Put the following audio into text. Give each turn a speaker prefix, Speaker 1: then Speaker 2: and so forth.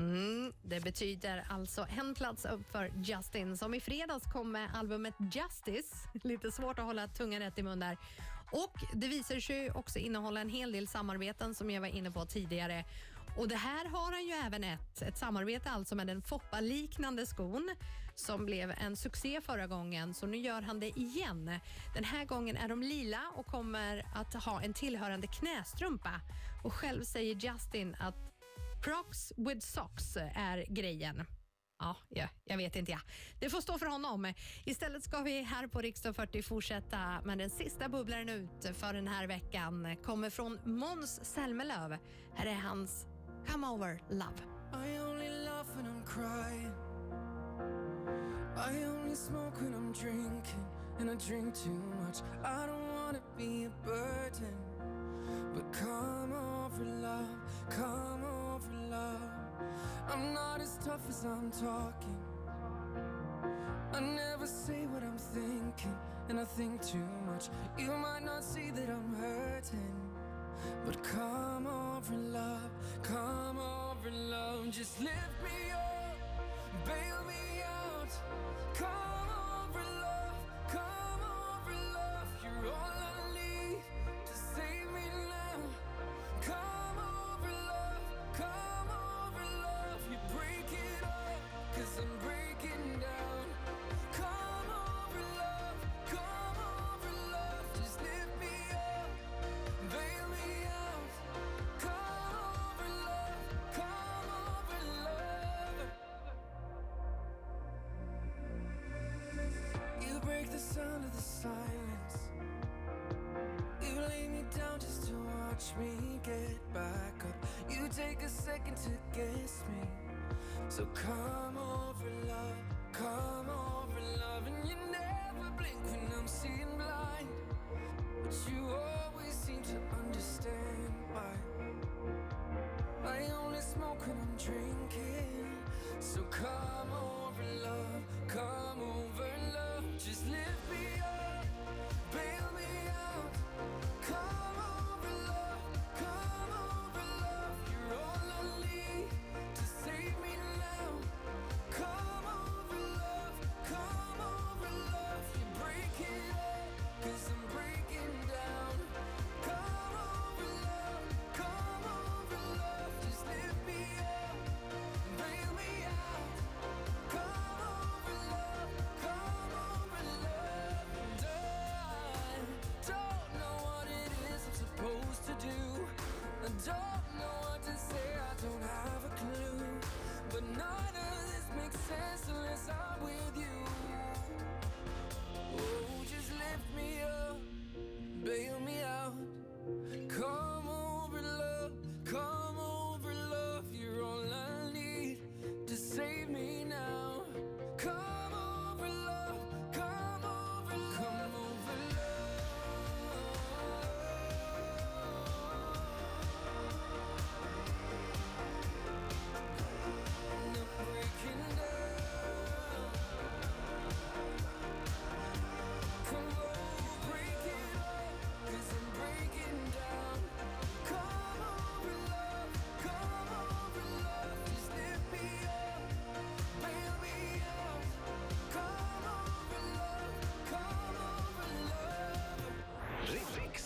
Speaker 1: Mm, det betyder alltså en plats upp för Justin som i fredags kom med albumet Justice. Lite svårt att hålla tungan rätt i mun där. Och det visar sig också innehålla en hel del samarbeten som jag var inne på tidigare. Och Det här har han ju även ett, ett samarbete alltså med den Foppa-liknande skon som blev en succé förra gången, så nu gör han det igen. Den här gången är de lila och kommer att ha en tillhörande knästrumpa. Och själv säger Justin att Crocs with socks är grejen. Ja, ja, jag vet inte. Ja. Det får stå för honom. Istället ska vi här på Riksdag 40 fortsätta med den sista bubblaren ut för den här veckan. Kommer från Måns Zelmerlöw. Här är hans Come Over Love.
Speaker 2: I only laugh when I'm crying. I only smoke when I'm drinking, and I drink too much. I don't wanna be a burden, but come over, tough as I'm talking. I never say what I'm thinking, and I think too much. You might not see that I'm hurting. But come over, love, come over, love. Just lift me up, bail me out. Sound of the silence. You lay me down just to watch me get back up. You take a second to guess me. So come over, love, door